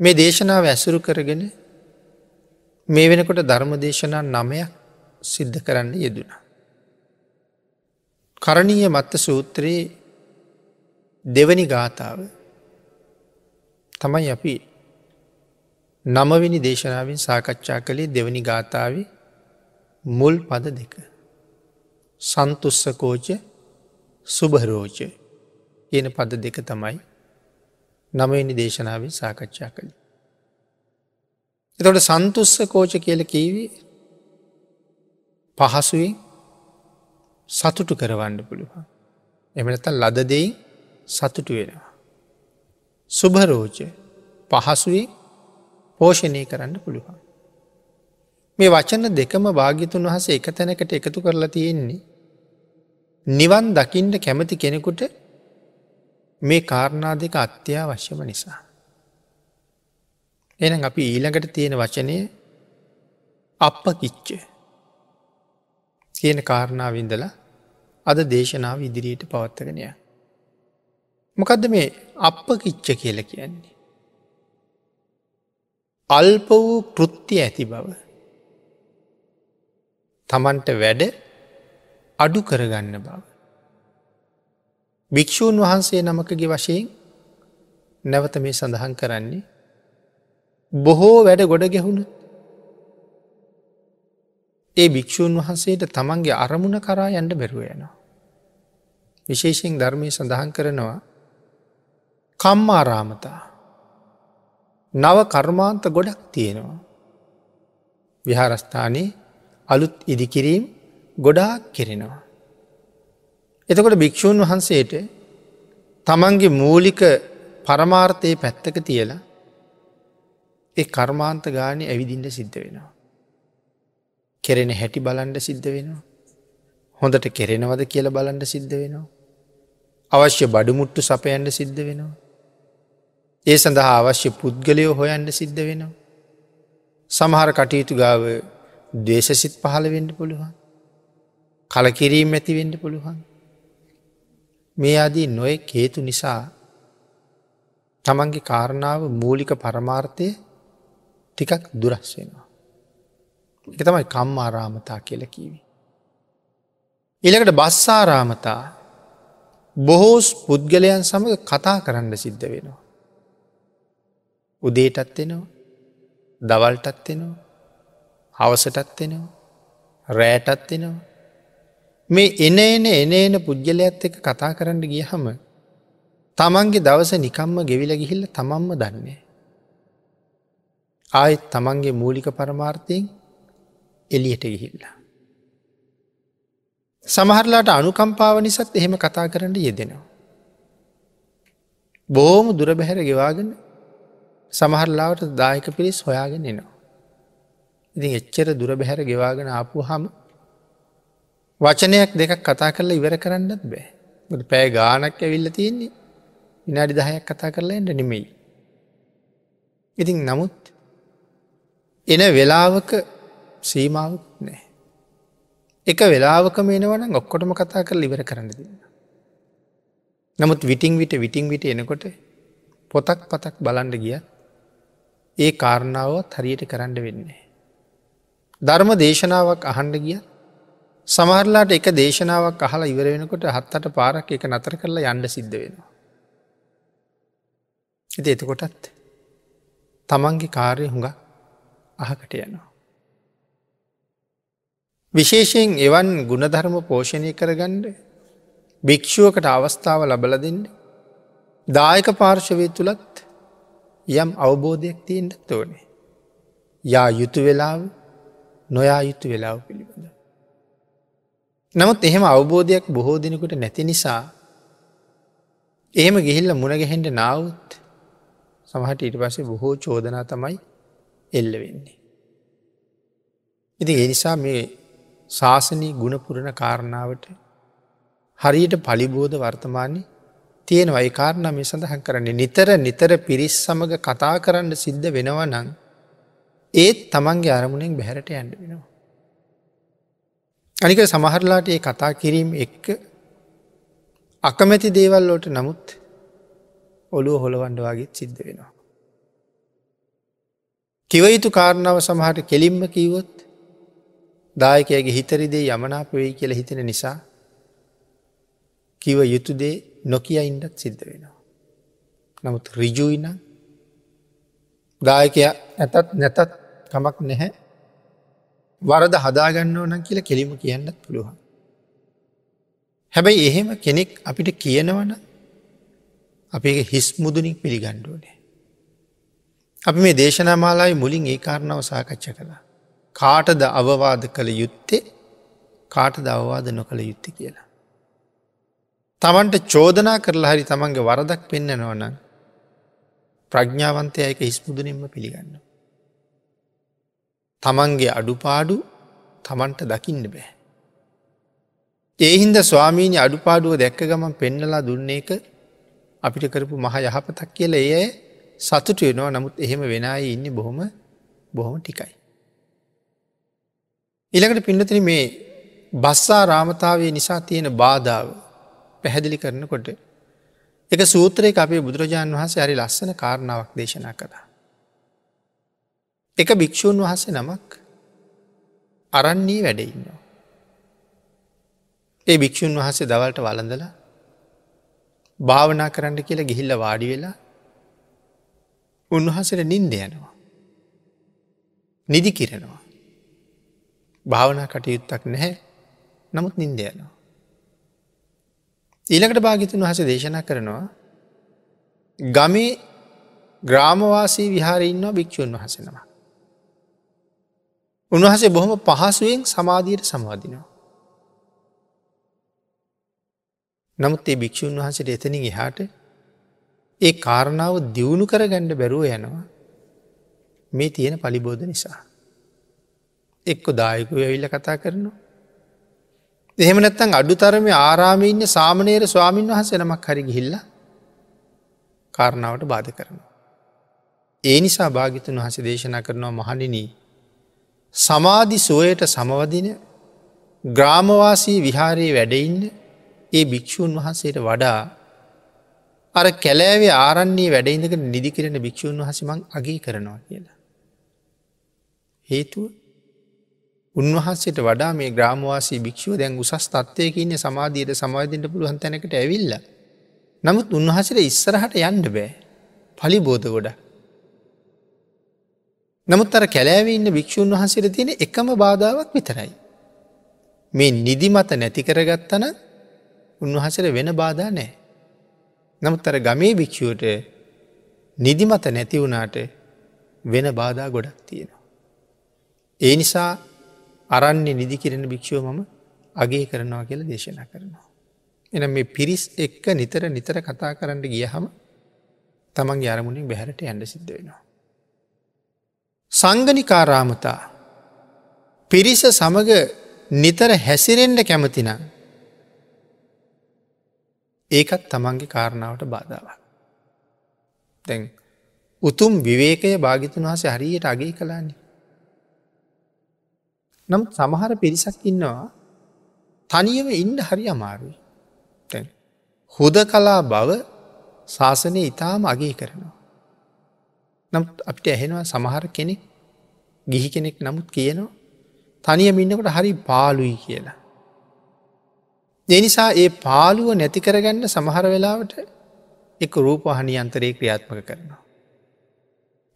මේ දේශනාව ඇසුරු කරගෙන මේ වෙනකොට ධර්ම දේශනා නමයක් සිද්ධ කරන්න යෙදුණා. කරණීය මත්ත සූත්‍රයේ දෙවනි ගාථාව තමයි අපි නමවිනි දේශනාවෙන් සාකච්ඡා කළේ දෙවනි ගාථාව මුල් පද දෙක. සන්තුස්සකෝච සුභරෝච කියන පද දෙක තමයි නමවෙනි දේශනාවෙන් සාකච්ඡා කළ. එතොට සන්තුස්ස කෝච කියල කීවී පහසුවෙන් සතුටු කරවන්න පුළුවන්. එමනත ලද දෙයින් සතුටු වෙනවා. සුභරෝච පහසුවෙන් පෝෂණය කරන්න පුළුවන්. මේ වචන දෙකම භාගිතුන් වහස එක තැනකට එකතු කරලා තියෙන්නේ. නිවන් දකිින්ට කැමති කෙනෙකුට මේ කාරණා දෙක අත්‍යවශ්‍යම නිසා. එන අපි ඊළඟට තියෙන වචනය අප කිච්ච කියන කාරණාවින්දලා අද දේශනාව ඉදිරියට පවත්තගෙනය. මොකදද මේ අප කිච්ච කියල කියන්නේ. අල්ප වූ කෘත්තිය ඇති බව. තමන්ට වැඩ අඩු කරගන්න බව. භික්‍ෂූන් වහන්සේ නමකගේ වශයෙන් නැවත මේ සඳහන් කරන්නේ බොහෝ වැඩ ගොඩ ගැහුණු ඒ භික්‍ෂූන් වහන්සේට තමන්ගේ අරමුණ කරා යන්ඩ බැරුව යනවා. විශේෂයෙන් ධර්මය සඳහන් කරනවා කම්මාරාමතා නව කර්මාන්ත ගොඩක් තියෙනවා. විහාරස්ථානයේ අලුත් ඉදිකිරීම් ගොඩාක් කෙරෙනවා. එතකොට භික්‍ෂූන් වහන්සේට තමන්ගේ මූලික පරමාර්ථය පැත්තක තියලා ඒ කර්මාන්ත ගානය ඇවිදින්ට සිද්ධ වෙනවා. කෙරෙන හැටි බලන්ඩ සිද්ධ වෙනවා. හොඳට කෙරෙනවද කියල බලන්ඩ සිද්ධ වෙනවා. අවශ්‍ය බඩුමුට්ටු සපයන්ඩ සිද්ධ වෙනවා. ඒ සඳහා අවශ්‍ය පුද්ගලයෝ හොයන්ඩ සිද්ධ වෙනවා. සමහර කටයුතු ගාව දේශසිත් පහළ වෙන්ඩ පුළුවන්. කලකිරීම් ඇතිවෙන්ඩ පුළුවන්. මේ අදී නොය කේතු නිසා තමන්ගේ කාරණාව මූලික පරමාර්ථය ටිකක් දුරස් වෙනවා. එක තමයි කම්මාරාමතා කියල කීවි. එළකට බස්සාරාමතා බොහෝස් පුද්ගලයන් සමඟ කතා කරන්න සිද්ධ වෙනවා. උදේටත් එෙනවා දවල්ටත් එෙනවා හවසටත් එෙනවා රෑටත් එෙනවා මේ එන එන එන එන පුද්ගලයක්ත් එක කතා කරන්න ගිය හම තමන්ගේ දවස නිකම්ම ගෙවිල ගිහිල්ල තමන්ම දන්නේ. ආයෙත් තමන්ගේ මූලික පරමාර්ථයෙන් එලියට ගිහිල්ලා. සමහරලාට අනුකම්පාව නිසත් එහෙම කතා කරන්න යෙදෙනවා. බෝම දුර බැහැර ගෙවාගෙන සමහරලාවට දායක පිරිස් හොයාගෙන එනවා. ඉතින් එච්චර දුර බැහැර ගෙවාගෙන ආපු හම වචනයක් දෙකක් කතා කරලා ඉවර කරන්නත් බෑ. පෑ ගානක් ඇවිල්ල තියෙන්නේ විනාඩි දහයක් කතා කරලා එට නෙමෙයි. ඉතින් නමුත් එන වෙලාවක සීමාවක් නෑ. එක වෙලාවක මේනවන ඔක්කොටම කතා කර ඉවර කරන්න දෙන්න. නමුත් විටිං විට විටිං විට එනකොට පොතක් පතක් බලන්ඩ ගිය ඒ කාරණාවත් හරියට කරන්න වෙන්නේ. ධර්ම දේශනාවක් අහන්ඩ ගිය සමහරලාට එක දේශනාවක් අහලා ඉවර වෙනකොට හත්තට පාරක් එක නතර කරලා යන්න සිද්ධ වෙනවා. එති එතකොටත් තමන්ගේ කාර්ය හුඟ අහකට යනවා. විශේෂයෙන් එවන් ගුණධර්ම පෝෂණය කරගණ්ඩ භික්‍ෂුවකට අවස්ථාව ලබල දෙන්න දායක පාර්ශවය තුළත් යම් අවබෝධයක් තියෙන්ට තෝනේ. යා යුතු වෙලාව නොයා යුතු වෙලාව පිළිබඳ. නමුත් එහෙම අවබෝධයක් බොහෝ දෙනෙකුට නැති නිසා එහෙම ගිහිල්ල මුණගැහෙන්ට නාවත් සමහට ඊට පස්සේ බොහෝ චෝදනා තමයි එල්ල වෙන්නේ. ඉති එනිසා මේ ශාසනී ගුණපුරණ කාරණාවට හරියට පලිබෝධ වර්තමානය තියෙන වයිකාරණ මේ සඳහන් කරන්නේ නිතර නිතර පිරිස් සමඟ කතා කරන්න සිද්ධ වෙනව නං ඒත් තමන්ගේ අරමුණෙන් බැහැරට ඇන්ඩ වෙනවා. අනික සමහරලාට ඒ කතා කිරීම එක්ක අකමැති දේවල්ලෝට නමුත් ඔළුව හොළවන්ඩවාගේත් සිද්ධ වෙනවා. කිවයුතු කාරණාව සමහට කෙලින්ම කීවොත් දායකයගේ හිතරිදේ යමනාප වෙයි කියල හිතෙන නිසා කිව යුතුදේ නොකිය ඉන්ඩත් සිද්ධ වෙනවා. නමුත් රිජුයින දායකය ඇතත් නැතත් කමක් නැහැ වරද හදාගන්න ඕන කියල කෙලිම කියන්නත් පුළුවන්. හැබැයි එහෙම කෙනෙක් අපිට කියනවන අපේ හිස් මුදුනින් පිළිගණ්ඩුවනේ. අපි මේ දේශනා මාලායි මුලින් ඒ කාරණාව සාකච්ඡ කළා. කාටද අවවාද කළ යුත්තේ කාටද අවවාද නොකළ යුත්ති කියලා. තමන්ට චෝදනා කරලා හරි තමන්ගේ වරදක් පෙන්න්නනවන ප්‍රඥාවන්තයයක හිස්මුදුනින්ම පිළිගන්න. තමන්ගේ අඩුපාඩු තමන්ට දකින්න බෑ. ඒහින්ද ස්වාමීණි අඩුපාඩුව දැක්ක ගමන් පෙන්නලා දුන්නේ එක අපිට කරපු මහ යහපතක් කියල ඒ සතුට වෙනවා නමුත් එහෙම වෙනයි ඉන්න බොහොම බොහොම ටිකයි. ඉළඟට පින්නතින මේ බස්සා රාමතාවේ නිසා තියෙන බාධාව පැහැදිලි කරනකොට එක සූත්‍රයක අපේ බුදුරජාණන් වහන්සේ අරි ලස්සන කාරණාවක් දේශනා කළා. එක භික්‍ෂූන් වහසේ නමක් අරන්නේ වැඩඉන්නවා. ඒ භික්‍ෂූන් වහසේ දවල්ට වලඳලා භාවනා කරන්න කියලා ගිහිල්ල වාඩි වෙලා උන්වහසට නින්ද යනවා. නිදි කිරෙනවා. භාවනා කටයුත්තක් නැහැ නමුත් නින්ද යනවා. ඊළකට භාගිතුන් වහස දේශනා කරනවා ගමේ ග්‍රාමවාසී විහාරඉන්නවා භික්‍ෂූන් වහසෙනවා. උන්වහසේ බොහොම පහසුවෙන් සමාධීයට සමාධිනවා. නමුත් ඒ භික්‍ෂූන් වහසට එතනින් එහාට ඒ කාරණාව දියුණු කර ගණ්ඩ බැරුව යනවා මේ තියෙන පලිබෝධ නිසා. එක්කො දායකු ඇවිල්ල කතා කරනවා. එහෙම නැත්තන් අඩු තරම ආරාමඉන්න සාමනේර ස්වාමීන් වහස නමක් හරි ගිහිල්ල කාරණාවට බාධ කරනවා. ඒ නිසා භාගිතුන් වහස දේශනා කරනවා මහනිනී සමාධි සුවයට සමවදින ග්‍රාමවාසී විහාරයේ වැඩඉන්න ඒ භික්‍ෂූන් වහන්සේට වඩා අර කැලෑවේ ආරන්නේ වැඩඉඳක නිදිකිරෙන භික්‍ෂූන් වහසමං අගේ කරනවා කියලා. හේතුව උන්වහන්සේට වඩා මේ ග්‍රාමවාසී භික්ෂුව දැන් උසස් තත්වයක ඉන්න සමාධීයට සමාධීන්ට පුළුවන් තැනකට ඇවිල්ල. නමුත් උන්වහසට ඉස්සරහට යන්ඩ බෑ පලි බෝධ ගොඩ. නමුත් අර කැලෑව ඉන්න භික්‍ෂූන් වහන්සේට තියෙන එකම බාධාවක් විතරයි. මේ නිදිමත නැති කරගත්තන උන්වහසට වෙන බාධා නෑ. නමුත් අර ගමේ භික්‍ෂුවට නිදිමත නැති වුණාට වෙන බාධා ගොඩක් තියෙනවා. ඒ නිසා අරන්නේ නිදි කිරෙන භික්ෂුව මම අගේ කරනවා කියල දේශනා කරනවා. එන මේ පිරිස් එක්ක නිතර නිතර කතා කරන්න ගියහම තමන්ගේ අරමුණින් බැහරට ඇඩ සිද්ධ වෙනවා. සංගනිකාරාමතා පිරිස සමග නිතර හැසිරෙන්ඩ කැමතිනම් ඒකත් තමන්ගේ කාරණාවට බාධාවක්. දැන් උතුම් විවේකය භාගිතුන් වහස හරියට අගේ කලාන්නේ. නම් සමහර පිරිසක් ඉන්නවා තනියම ඉන්ඩ හරි අමාරුයි. තැන් හුද කලා බව ශාසනය ඉතාම අගේ කරනවා. නම් අපිට ඇහෙනවා සමහර කෙනෙක් ගිහි කෙනෙක් නමුත් කියනවා තනියම ඉන්නකට හරි පාලුයි කියලා. දෙනිසා ඒ පාලුව නැති කරගන්න සමහර වෙලාවට එක රූපහනි අන්තරයේ ක්‍රියාත්මක කරනවා.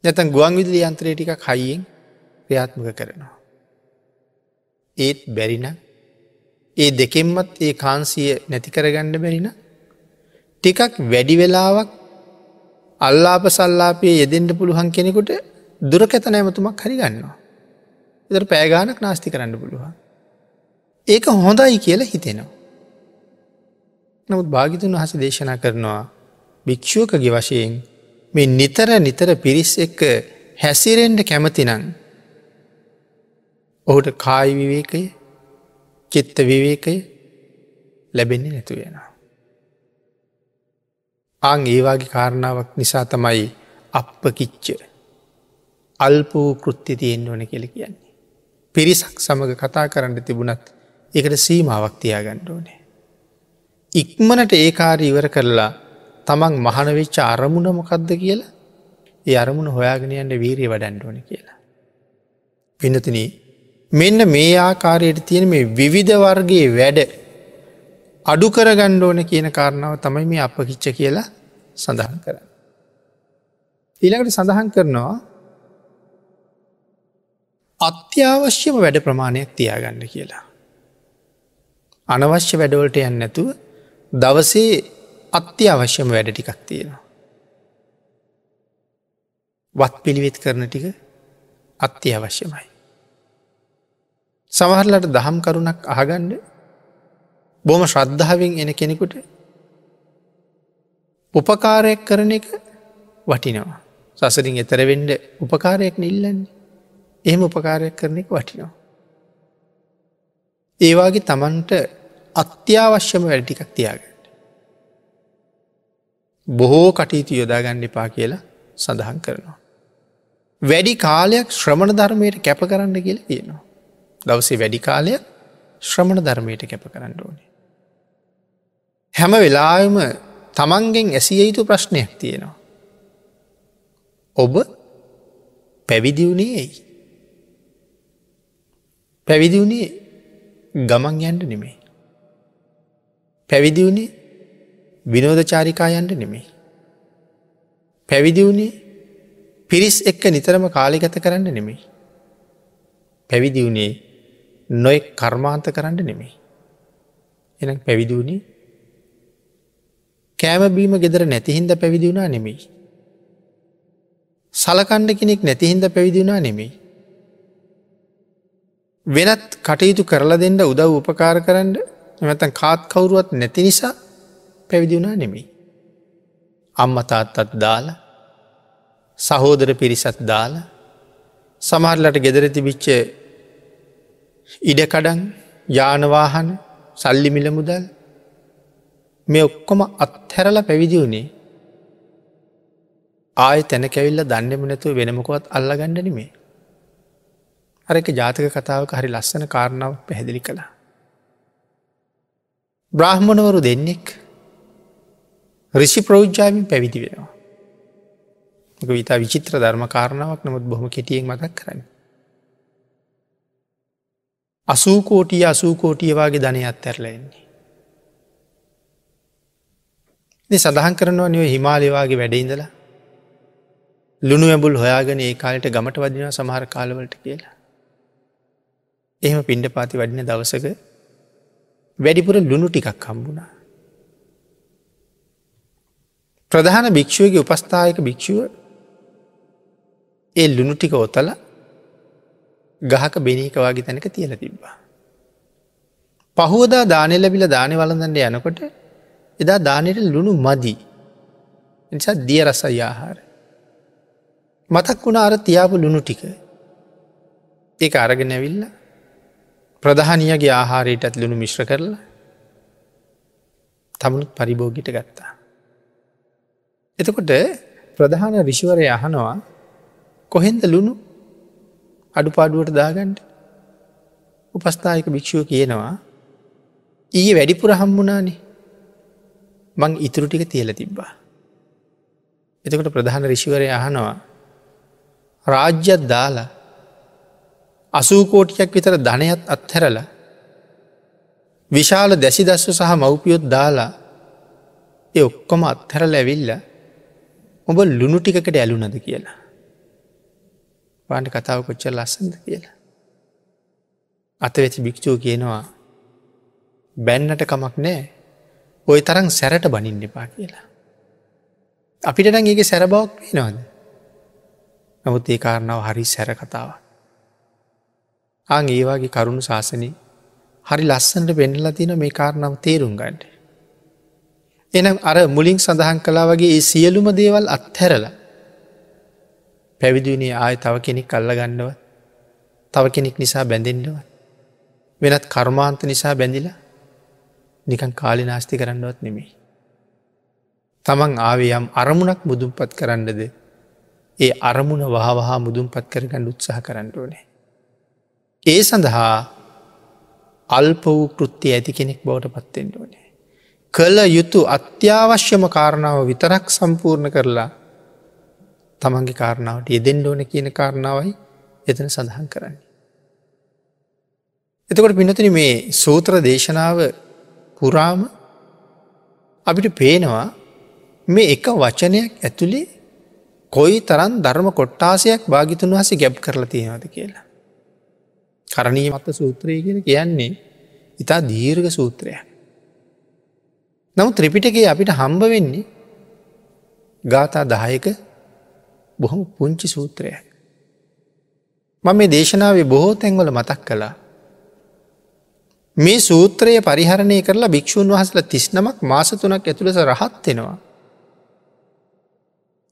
නැතන් ගුවන් විදිලි යන්ත්‍රය ටික කයියෙන් ක්‍රියාත්මක කරනවා. ඒත් බැරින ඒ දෙකෙන්මත් ඒ කාන්සිය නැති කරගන්න බැරින ටිකක් වැඩි වෙලාවක් අල්ලාප සල්ලාපයේ යෙදෙන්ට පුළුවන් කෙනෙකුට දුරකැත නෑමතුමක් හරි ගන්නවා. එදර පෑගානක් නාස්ති කරන්න පුළුවන්. ඒක හොඳයි කියලා හිතෙනවා. නමුත් භාගිතුන් වහස දේශනා කරනවා භික්‍ෂූකගේ වශයෙන් මේ නිතර නිතර පිරිස් එක්ක හැසිරෙන්ඩ කැමතිනං ඔහුට කායි විවේකය චිත්ත විවේකය ලැබෙන්නේ නැතු වෙනවා. අං ඒවාගේ කාරණාවක් නිසා තමයි අප කිච්ච අල්පූ කෘත්ති තියෙන් ඕන කෙළ කියන්නේ. පිරිසක් සමඟ කතා කරන්න තිබුණත් එකට සීමාවක් තියාගණ්ඩ ඕනේ. ඉක්මනට ඒකාර ඉවර කරලා තමන් මහනවෙච්ච අරමුණ මොකක්ද කියලා ඒ අරමුණ හොයාගෙනයන්ට වීරිය වඩන්ඩෝන කියලා. පිනතින මෙන්න මේ ආකාරයට තියෙන මේ විවිධ වර්ගේ වැඩ අඩු කර ගණ්ඩෝන කියන කාරණාව තමයි මේ අප කිච්ච කියලා සඳහන් කර. ඊළඟට සඳහන් කරනවා අත්‍යවශ්‍යම වැඩ ප්‍රමාණයක් තියාගන්න කියලා. අනවශ්‍ය වැඩවලට යන්න නැතුව දවසේ අත්‍යවශ්‍යම වැඩ ටිකක් තියෙනවා. වත් පිළිවෙත් කරන ටික අත්‍යවශ්‍යමයි. සමහරලට දහම් කරුණක් අහගණ්ඩ බොම ශ්‍රද්ධාවෙන් එන කෙනෙකුට උපකාරයක් කරන එක වටිනවා. සසරින් එතරවෙන්ඩ උපකාරයක් නිල්ලන්නේ එහෙම උපකාරයක් කරන එක වටිනවා. ඒවාගේ තමන්ට අත්‍යවශ්‍යම වැඩටිකක් තියාගට. බොහෝ කටයුතු යොදාගන්න එපා කියලා සඳහන් කරනවා. වැඩි කාලයක් ශ්‍රමණ ධර්මයට කැප කරන්න කියල තියෙනවා. දවසේ වැඩි කාලයක් ශ්‍රමණ ධර්මයට කැප කරන්න ඕනේ. හැම වෙලාම තමන්ගෙන් ඇසිය යුතු ප්‍රශ්නයක් තියෙනවා. ඔබ පැවිදිවුණේ ඇයි. පැවිදිවුණේ ගමන් යන්ට නෙමේ. පැවිදිවුණේ විනෝධචාරිකායන්ට නෙමේ. පැවිදිවුණේ පිරිස් එක්ක නිතරම කාලිගත කරන්න නෙමේ. පැවිදිවුණේ නොෙක් කර්මාන්ත කරන්න නෙමේ. එන පැවිදිවුණේ කෑමබීම ගෙදර නැතිහින්ද පැවිදිවුණා නෙමෙයි. සලකණ්ඩ කෙනෙක් නැතිහින්ද පැවිදිවුණා නෙමෙයි. වෙනත් කටයුතු කරලා දෙන්න උදව් උපකාර කරන්න එමතන් කාත් කවුරුවත් නැති නිසා පැවිදිුණා නෙමෙයි. අම්මතාත්තත් දාලා සහෝදර පිරිසත් දාලා සමහරලට ගෙදර තිබිච්ච ඉඩකඩන් යානවාහන සල්ලි මිල මුදල් මේ ඔක්කොම අත්හැරල පැවිදි වුණේ ආය තැන කැවිල්ල දන්නෙම නැතුව වෙනමකොත් අල්ලගණ්ඩනීමේ අරක ජාතක කතාවක හරි ලස්සන කාරණාව පැහැදිලි කළා. බ්‍රාහ්මණවරු දෙන්නෙක් රිෂි ප්‍රෞද්ජාවින් පැවිදි වෙනවා. විතා විචිත්‍ර ධර්ම කාරණාවක් නමුත් බොහොම කෙටියෙන් මතක් කරන්න. අසූකෝටිය අසූකෝටියවාගේ ධනය අත්තරලෙන්නේ. සඳහන් කරනවා නිව හිමාලයවාගේ වැඩඉඳලා ලුණු ඇබුල් හොයාගෙන ඒ කාලට ගමට වදින සමහර කාලවලට කියලා. එහෙම පින්ඩ පාති වඩින දවසක වැඩිපුර ලුණු ටිකක් හම්බුණා. ප්‍රධාන භික්‍ෂුවගේ උපස්ථායක භික්‍ෂුව ඒ ලුණු ටික ඔතල ගහක බෙනීක වගේ තැනක තියල තිබ්බා. පහුවදා දානය ලැබිල දානය වලඳන්ට යනකොට එදා දානයට ලුණු මදී. නිසා දිය රස යාහාර. මතක් වුණ අර තියාපු ලුණු ටික. ඒ අරගෙන ඇවිල්ල ප්‍රධානියගේ ආහාරයටත් ලුණු මිශ්‍ර කරලා තමුණුත් පරිභෝගිට ගත්තා. එතකොට ප්‍රධාන රිෂිවරය අහනවා කොහෙන්ද ලුණු? අඩුපාඩුවට දාගන්ඩ උපස්ථායක භික්‍ෂුව කියනවා ඊයේ වැඩිපුර හම්බුනානේ මං ඉතුරු ටික තියල තිබ්බා. එතකොට ප්‍රධාන රිෂිවරය අහනවා රාජ්‍යත් දාලා අසූකෝටියක් විතර ධනයත් අත්හැරල විශාල දැසි දස්ව සහ මව්පියොත් දාලා එ ඔක්කොම අත්හැරල ඇවිල්ල ඔබ ලුණු ටිකට ඇලුනද කියලා. පාන්ට කතාව කොච්චර ලස්සඳ කියලා. අතවෙචි භික්‍ෂූ කියනවා බැන්නට කමක් නෑ ඔය තරම් සැරට බනින්න එපා කියලා. අපිට නං ඒක සැරබවක් පේනවාද. නමුත් ඒ කාරණාව හරි සැර කතාවක්. ආං ඒවාගේ කරුණු ශාසනී හරි ලස්සන්ට පෙන්ඩලා තින මේ කාරණාව තේරුම් ගන්නට. එනම් අර මුලින් සඳහන් කලා වගේ ඒ සියලුම දේවල් අත්හැරල පැවිදිනේ ආය තව කෙනෙක් අල්ල ගණ්ඩව තව කෙනෙක් නිසා බැඳෙන්ඩව වෙනත් කර්මාන්ත නිසා බැඳිලා නිකන් කාලි නාස්ති කරන්නවත් නෙමෙයි. තමන් ආවේ යම් අරමුණක් මුදුම්පත් කරන්නද ඒ අරමුණ වහවහා මුදුම්පත් කරගන්න උත්සාහ කරන්න ඕනේ. ඒ සඳහා අල්ප වූ කෘත්තිය ඇති කෙනෙක් බවට පත්තෙන්ට ඕනේ. කළ යුතු අත්‍යවශ්‍යම කාරණාව විතරක් සම්පූර්ණ කරලා තමන්ගේ කාරණාවට යෙදෙන් ඕන කියන කාරණාවයි එතන සඳහන් කරන්නේ. එතකොට පිනතින මේ සූත්‍ර දේශනාව පුරාම අපිට පේනවා මේ එක වචනයක් ඇතුළේ කොයි තරන් ධර්ම කොට්ටාසයක් භාගිතුන් වහස ගැබ් කරලා තියෙනවද කියලා. කරණී මත්ත සූත්‍රය කියෙන කියන්නේ ඉතා දීර්ඝ සූත්‍රයක්. නමු ත්‍රිපිටකේ අපිට හම්බ වෙන්නේ ගාථා දහයක බොහොම පුංචි සූත්‍රයක්. මම මේ දේශනාවේ බොහෝ තැන්වල මතක් කළා. මේ සූත්‍රය පරිහරණය කරලා භික්‍ෂූන් වහසල තිස්නමක් මාස තුනක් ඇතුළෙස රහත්වෙනවා.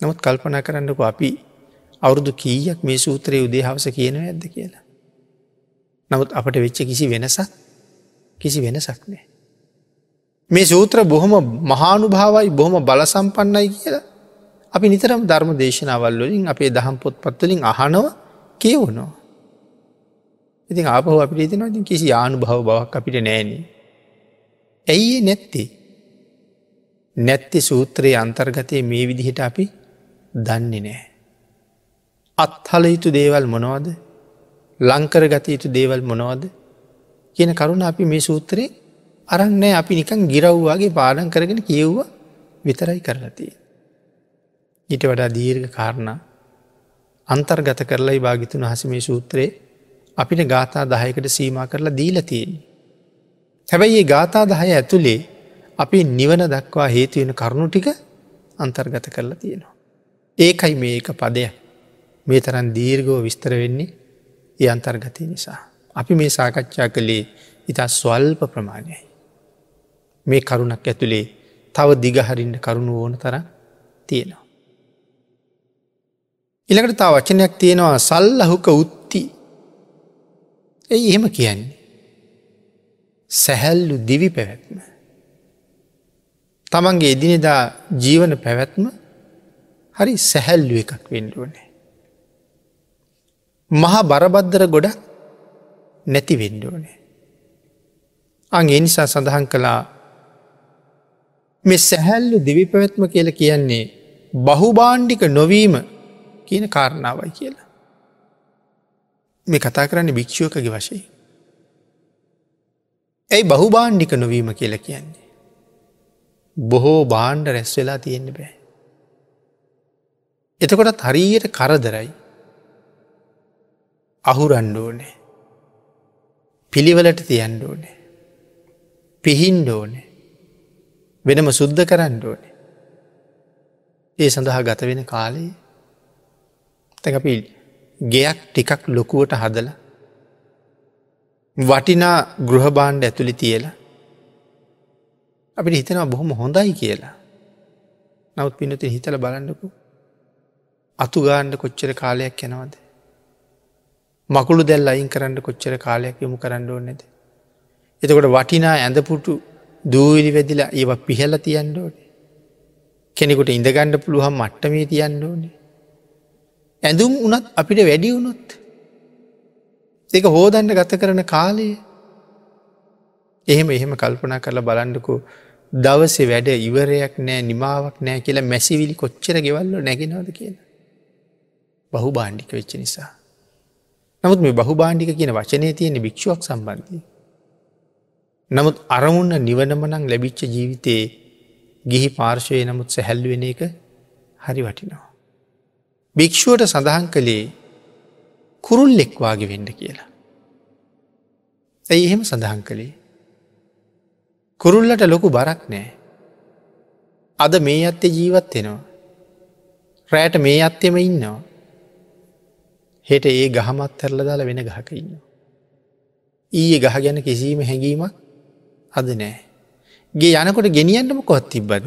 නමුත් කල්පනා කරන්නක අපි අවුරුදු කීයක් මේ සූත්‍රය උදේ හවස කියනව ඇද කියලා. නමුත් අපට වෙච්ච කිසි වෙනසක් කිසි වෙනසක් නෑ. මේ සූත්‍ර බොහොම මහානු භාවයි බොහොම බලසම්පන්නයි කියලා අපි නිතරම් ධර්ම දේශනාවල් වලින් අපේ දහම් පොත් පත්වලින් අහනව කියවුණෝ. ඉතින් ආපහු අපිට ඉතිනවා ඉතින් කිසි ආනු භව බවක් අපිට නෑනේ. ඇයි නැත්තේ. නැත්ති සූත්‍රයේ අන්තර්ගතය මේ විදිහට අපි දන්නේ නෑ. අත්හල යුතු දේවල් මොනවද ලංකර ගත යුතු දේවල් මොනවද කියන කරුණ අපි මේ සූත්‍රයේ අරන්නෑ අපි නිකන් ගිරව්වාගේ පාඩන් කරගෙන කියව්ව විතරයි කරලතිය. ඊට වඩා දීර්ඝ කාරණා අන්තර්ගත කරලයි භාගිතුන් හස මේ සූත්‍රයේ අපිට ගාථා දහයකට සීම කරලා දීලතියෙන්. හැබැයි ඒ ගාථා දහය ඇතුළේ අපි නිවන දක්වා හේතුවෙන කරුණු ටික අන්තර්ගත කරලා තියෙනවා. ඒකයි මේක පදයක් මේ තරන් දීර්ගෝ විස්තර වෙන්නේ ඒ අන්තර්ගතය නිසා. අපි මේ සාකච්ඡා කළේ ඉතා ස්වල්ප ප්‍රමාණයයි. මේ කරුණක් ඇතුළේ තව දිගහරින්න කරුණු ඕන තර තියෙනවා. ඉළඟට තා වචනයක් තියෙනවා සල්ලහුක උත්ති ඇයි එහෙම කියන්නේ. සැහැල්ලු දිවි පැවැත්ම. තමන්ගේ එදිනෙදා ජීවන පැවැත්ම හරි සැහැල්ලු එකක් වෙන්ඩුවනේ. මහා බරබද්දර ගොඩක් නැති වෙන්ඩෝනේ. අං එනිසා සඳහන් කළා මෙ සැහැල්ලු දිවි පැවැත්ම කියල කියන්නේ බහුබාණ්ඩික නොවීම කියන කාරණාවයි කියලා. මේ කතා කරන්න භික්ෂුවකගේ වශය. ඇයි බහුබාණ්ඩික නොවීම කියල කියන්නේ. බොහෝ බාණ්ඩ රැස් වෙලා තියෙන්න බෑ. එතකොටත් හරියට කරදරයි අහුරන්ඩෝනේ පිළිවලට තියන්ඩ ඕනේ පිහින්ඩ ඕනේ වෙනම සුද්ධ කරන්න ඕනේ ඒ සඳහා ගත වෙන කාලයේ තැකපි ගෙයක් ටිකක් ලොකුවට හදල වටිනා ගෘහබාණ්ඩ ඇතුළි තියලා අපිට හිතනවා බොහොම හොඳයි කියලා නවත් පිනති හිතල බලන්නකු අතුගාණ්ඩ කොච්චර කාලයක් යනවද. මකුළු දැල් අයින් කරන්න කොච්චර කාලයක් යොමු කරන්න ඕනෙද. එතකොට වටිනා ඇඳපුටු දූවිලි වැදිලා ඒව පිහල තියන්න ඕනේ. කෙනෙකුට ඉඳගණ්ඩ පුළුවන් මට්ටමේ තියන්න ඕනේ. ඇඳුම් වනත් අපිට වැඩි වුණොත්. ඒක හෝදන්ඩ ගත කරන කාලයේ එහෙම එහෙම කල්පනා කරලා බලන්ඩකු දවසෙ වැඩ ඉවරයක් නෑ නිමාවක් නෑ කියලා මැසිවිලි කොච්චර ගෙවල්ල නැගෙනවද කියලා. බහු බාණ්ඩික වෙච්ච නිසා. නමුත් මේ බහු බාණ්ඩික කියන වචනය තියෙන භික්ෂුවක් සම්බන්ධය. නමුත් අරමුන්න නිවනමනං ලැබිච්ච ජීවිතයේ ගිහි පාර්ශවය නමුත් සැහැල්ලුවෙන එක හරි වටිනවා. භික්‍ෂුවට සඳහන් කළේ කුරුල්ලෙක්වාගේ වෙන්ඩ කියලා. ඇයි එහෙම සඳහන් කළේ. කුරුල්ලට ලොකු බරක් නෑ. අද මේ අත්තේ ජීවත් වෙනවා. රෑට මේ අත්තෙම ඉන්නවා. හෙට ඒ ගහමත් ඇරල දාල වෙන ගහක ඉන්න. ඊයේ ගහ ගැන කිසිීම හැඟීමක් අද නෑ. ගේ යනකොට ගෙනියන්නම කොත් තිබ්බද.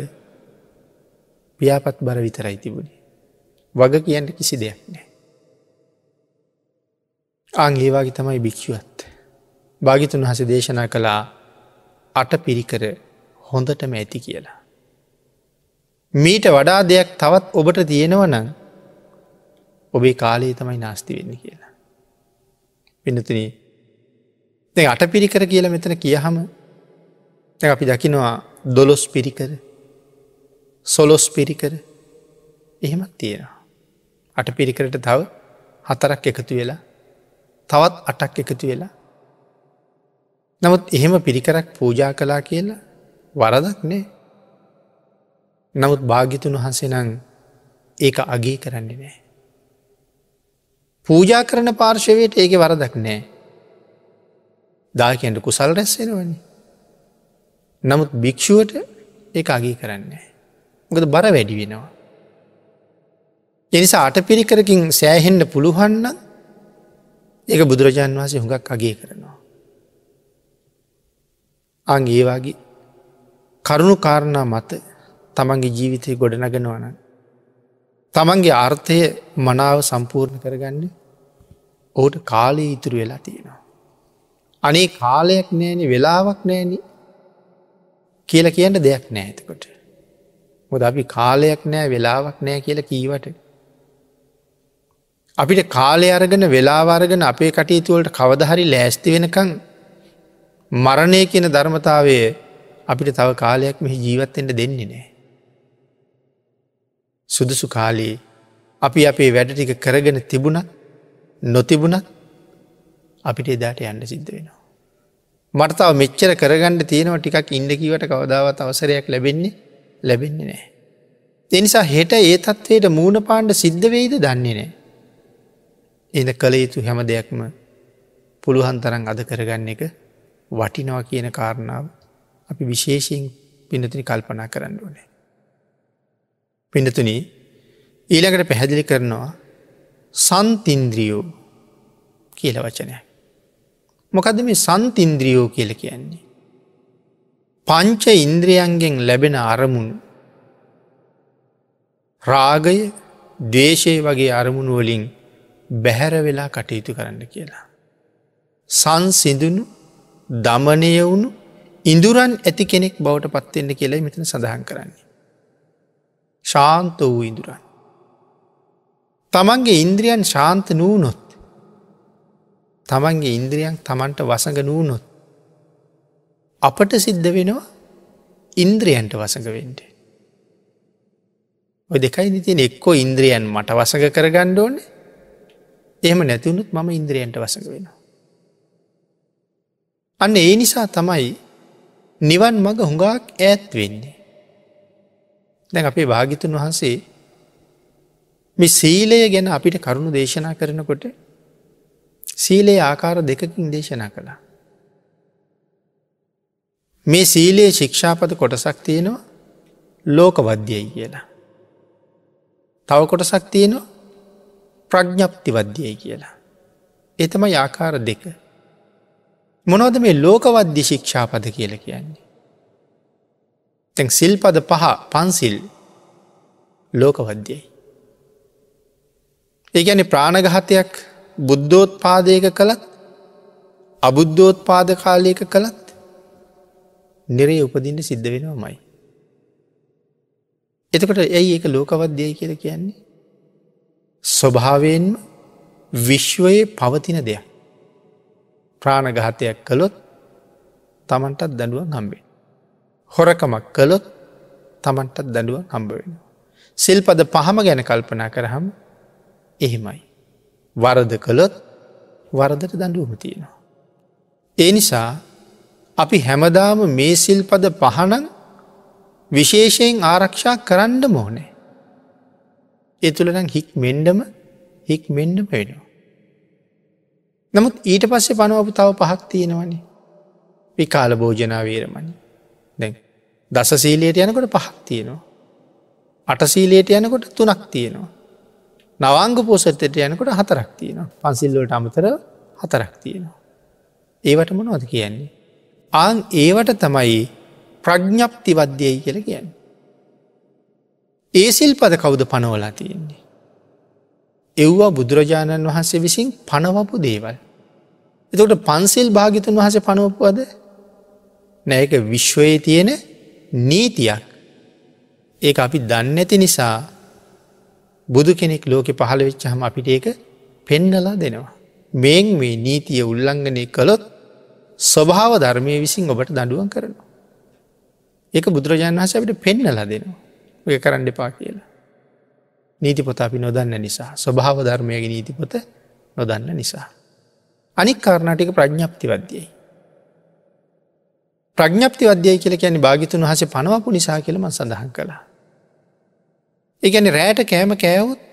පියාපත් බර විතරයි තිබුණේ. වග කියන්න කිසි දෙයක් නෑ. අං ඒවාගේ තමයි භික්ෂුවත්. භාගිතුන් හස දේශනා කළා අට පිරිකර හොඳටම ඇති කියලා. මීට වඩා දෙයක් තවත් ඔබට තියෙනවනම් ඔබේ කාලයේ තමයි නාස්ති වෙන්න කියලා. පිනතුන දැ අට පිරිකර කියල මෙතන කියහම අපි දකිනවා දොලොස් පිරිකර සොලොස් පිරිකර එහෙමත් තියෙනවා. අට පිරිකරට තව හතරක් එකතු වෙලා තවත් අටක් එකතු වෙලා නමුත් එහෙම පිරිකරක් පූජා කලා කියලා වරදක් නෑ නමුත් භාගිතුන් වහන්සේ නං ඒක අගේ කරන්නේ නෑ. පූජා කරන පාර්ශවයට ඒක වරදක් නෑ. දාකන්ට කුසල් රැස්සෙනවනි. නමුත් භික්‍ෂුවට ඒ අගේ කරන්නේ. ගොද බර වැඩි වෙනවා. එනිසා අට පිරිකරකින් සෑහෙන්ඩ පුළුවන්න ඒක බුදුරජාණන් වහසේ හුඟක් අගේ කරනවා. අං ඒවාගේ කරුණු කාරණා මත තමන්ගේ ජීවිතය ගොඩනගෙනවන. තමන්ගේ අර්ථය මනාව සම්පූර්ණ කරගන්න ඔහුට කාලය ඉතුරු වෙලා තියෙනවා. අනේ කාලයක් නෑන වෙලාවක් නෑන කියල කියන්න දෙයක් නෑතකොට. මොද අපි කාලයක් නෑ වෙලාවක් නෑ කියල කීවට. අපිට කාලය අරගෙන වෙලාවාරගෙන අපේ කටයුතුවලට කවදහරි ලෑස්ති වෙනකං මරණය කියන ධර්මතාවය අපිට තව කාලයක් මෙහි ජීවත්තෙන්ට දෙන්නේ නෑ. සුදුසු කාලයේ අපි අපේ වැඩ ටික කරගෙන තිබුණත් නොතිබුණත් අපිට එදාට යන්න සිද්ධ වෙනවා. මටතාව මෙච්චර කරගන්න තියෙනව ටිකක් ඉන්ඩකිවට කවදාවත් අවසරයක් ලැබෙන්නේ ලැබෙන්නේ නෑ. එනිසා හෙට ඒ තත්වයට මූුණ පාණ්ඩ සිද්ධ වෙයිද දන්නේ නෑ. එද කළ යුතු හැම දෙයක්ම පුළුවන් තරන් අද කරගන්න එක වටිනවා කියන කාරණාව අපි විශේෂයෙන් පිනතිනි කල්පනා කරන්න ඕනේ. පිඩතුන ඊළඟට පැහැදිලි කරනවා සන්තින්ද්‍රියෝ කියල වචනය. මොකද මේ සන්තින්ද්‍රියෝ කියල කියන්නේ. පංච ඉන්ද්‍රියන්ගෙන් ලැබෙන අරමුණු රාගය දේශය වගේ අරමුණු වලින් බැහැර වෙලා කටයුතු කරන්න කියලා. සංසිදුනු දමනය වුණු ඉඳුරන් ඇති කෙනෙක් බවට පත්වෙන්න කියලා මෙතන සඳහන් කරන්නේ. ශාන්ත වූ ඉඳුරන්. තමන්ගේ ඉන්ද්‍රියන් ශාන්ත නූනොත් තමන්ගේ ඉන්ද්‍රියන් තමන්ට වසඟ නූනොත් අපට සිද්ධ වෙනවා ඉන්ද්‍රියන්ට වසඟවෙන්ට. ඔය දෙකයි නිතින් එක්කෝ ඉන්ද්‍රියන් මට වසඟ කරගණ්ඩ ඕනේ එහෙම නැතිවුණුත් මම ඉන්ද්‍රියන්ට වසඟ වෙනවා. අන්න ඒ නිසා තමයි නිවන් මඟ හුඟක් ඈත් වෙන්නේ. දැන් අපේ භාගිතුන් වහන්සේ මේ සීලය ගැන අපිට කරුණු දේශනා කරනකොට සීලයේ ආකාර දෙකකින් දේශනා කළා. මේ සීලයේ ශික්ෂාපද කොටසක් තියෙනවා ලෝකවද්‍යයි කියලා. තව කොටසක් තියෙනවා ප්‍රඥ්ඥප්තිවද්‍යයි කියලා. එතම ආකාර දෙක. මොනවද මේ ලෝකවද්‍ය ශික්ෂාපද කියල කියන්නේ. තැන් සිල්පද පහ පන්සිල් ලෝකවද්‍යයි. ඒ ගැන ප්‍රාණගහතයක් බුද්ධෝත් පාදයක කළත් අබුද්ධෝත් පාද කාලයක කළත් නිරේ උපදින්න සිද්ධ වෙනවමයි. එතකොට ඇයි ඒක ලෝකවද්‍යය කියල කියන්නේ. ස්වභාවයෙන්ම විශ්වයේ පවතින දෙයක්. ප්‍රාණගහතයක් කළොත් තමන්ටත් දඩුව හම්බේ. හොරකමක් කළොත් තමන්ටත් දඩුව හම්බ වෙන. සිල්පද පහම ගැන කල්පනා කරහම් එහෙමයි. වරද කළොත් වරදට දඩුවම තියෙනවා. ඒ නිසා අපි හැමදාම මේ සිල්පද පහනන් විශේෂයෙන් ආරක්ෂා කරන්න මෝනේ. ඒ තුළනම් හික් මෙන්ඩම හික් මෙන්ඩ පෙනවා. නමුත් ඊට පස්සේ පනුවපු තව පහක් තියෙනවනේ විකාල භෝජනාවීරමනි දැන් දස සීලයට යනකොට පහක් තියෙනවා. අටසීලයට යනකොට තුනක් තියෙනවා. නවංග පෝසත්තයට යනකොට හතරක් තියෙනවා පන්සිල්ලෝට අමතර හතරක් තියෙනවා. ඒවට මොනවද කියන්නේ. ආං ඒවට තමයි ප්‍රඥ්ඥප්ති වද්‍යයයි කියල කියන්නේ. ඒ සිල්පද කවුද පනවලා තියෙන්නේ. එව්වා බුදුරජාණන් වහන්සේ විසින් පනවපු දේවල්. එතකට පන්සිල් භාගිතන් වහස පනුවපුවද නෑක විශ්වයේ තියෙන නීතියක් ඒ අපි දන්න ඇති නිසා බුදු කෙනෙක් ලෝකෙ පහළ වෙච්ච හම අපිට ඒක පෙන්නලා දෙනවා. මෙන් මේ නීතිය උල්ලංඝනය කළොත් ස්වභාව ධර්මය විසින් ඔබට දඩුවන් කරනවා. ඒක බුදුරජාණන් වහස අපිට පෙන්නලා දෙනවා. ඔය කරන්න එපා කියලා. නීතිපොත අපි නොදන්න නිසා ස්වභාව ධර්මයගේ නීතිපොත නොදන්න නිසා. අනික් කාරණටික ප්‍රඥ්ඥප්ති වද්‍යයි. ප්‍රඥප්ති වද්‍යය කියල කියන්නේ භාගිතුන් වහස පනවපු නිසා කියලම සඳහන් කළා. ඒගැන රෑට කෑම කෑවුත්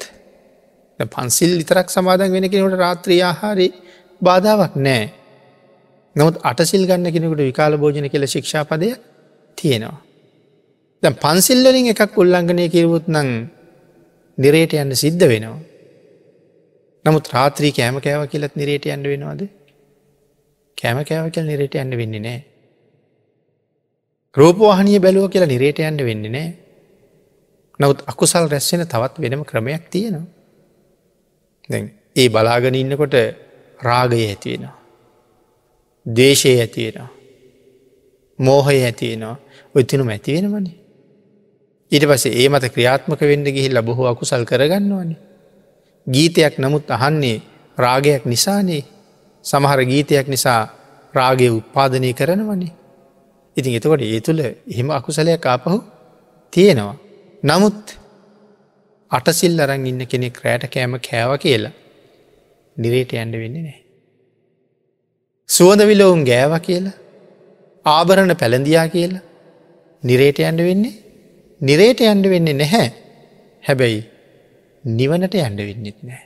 පන්සිල් විතරක් සමාදන් වෙන කෙනට රාත්‍රී ආහාරි බාධාවක් නෑ. නමුත් අටසිල් ගන්න කෙනෙකුට විකාල භෝජන කියල ශික්ෂාපදය තියෙනවා. දැ පන්සිල්වලින් එකක් උල්ලංඝනය කිරවුත් නං නිරේට යන්න සිද්ධ වෙනවා. නමුත් රාත්‍රී කෑම කෑව කියලත් නිරේට යන්න වෙනවාද කෑම කෑව කියල නිරේට යන්න වෙන්නේ නෑ. රෝපවාහනිය බැලුව කියලා නිරේට යන්න වෙන්නේ නෑ. නවත් අකුසල් රැස්සෙන තවත් වෙනම ක්‍රමයක් තියෙනවා. ඒ බලාගෙන ඉන්නකොට රාගය ඇතිවෙනවා. දේශය ඇතිවෙනවා. මෝහය ඇතිවෙනවා ඔයතිනුම ඇතිවෙනවනේ. ඊට පසේ ඒ මත ක්‍රියාත්මක වෙන්න ගිහිල්ල බොහෝ අකුසල් කරගන්නවනේ. ගීතයක් නමුත් අහන්නේ රාගයක් නිසානේ සමහර ගීතයක් නිසා රාගය උත්පාදනය කරනවනේ. ඉතින් එතකොට ඒ තුළ එහෙම අකුසලයක් ආපහු තියෙනවා. නමුත් අටසිල් අරන් ඉන්න කෙනෙක් රෑට කෑම කෑව කියලා නිරේට ඇන්ඩ වෙන්නේ නෑ. සුවදවිලවුන් ගෑව කියලා ආභරණ පැළඳයා කියලා නිරේට ඇන්ඩ වෙන්නේ නිරේට ඇන්ඩ වෙන්නේ නැහැ හැබැයි නිවනට ඇන්ඩ වෙන්නෙත් නෑ.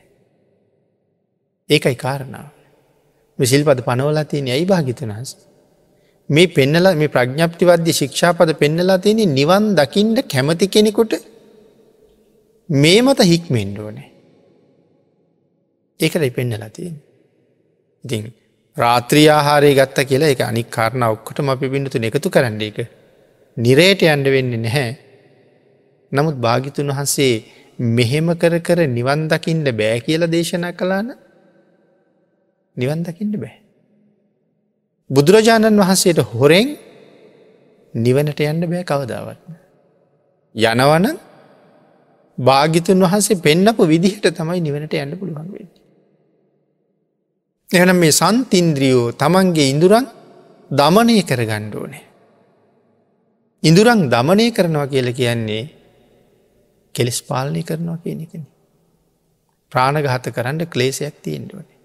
ඒකයි කාරණාව. විසිල්පද පනවලා තියෙන ඇයි භාගිතනහස. මේ පෙන්නලා මේ ප්‍රඥ්ඥප්තිවද්‍ය ශික්ෂාපද පෙන්නලා තියෙන නිවන් දකිින්ට කැමති කෙනෙකුට මේ මත හික්මෙන්ඩෝනේ. ඒකට පෙන්නලා තියෙන්. ඉතින් රාත්‍රී ආහාරය ගත්ත කියලා එක අනික් කාරණ ඔක්කොටම අපි පිඩුතු එකතු කරන්න එක නිරේට අන්ඩ වෙන්නේ නැහැ. නමුත් භාගිතුන් වහන්සේ මෙහෙම කර කර නිවන් දකිින්ට බෑ කියල දේශනා කලාන නිවන් දකිින්ට බෑ. බුදුරජාණන් වහන්සේට හොරෙන් නිවනට යන්න බෑ කවදාවත්න. යනවන භාගිතුන් වහන්සේ පෙන්නපු විදිහට තමයි නිවනට යන්න පුළුවන් වෙන්න. එහන මේ සන්තින්ද්‍රියෝ තමන්ගේ ඉඳුරන් දමනය කර ගණ්ඩෝනේ. ඉඳුරන් දමනය කරනවා කියල කියන්නේ කෙලෙස් පාලනය කරනවා කියන එකන. ප්‍රාණගහත කරන්න ක්ලේසයක් තියෙන්ඩුවනේ.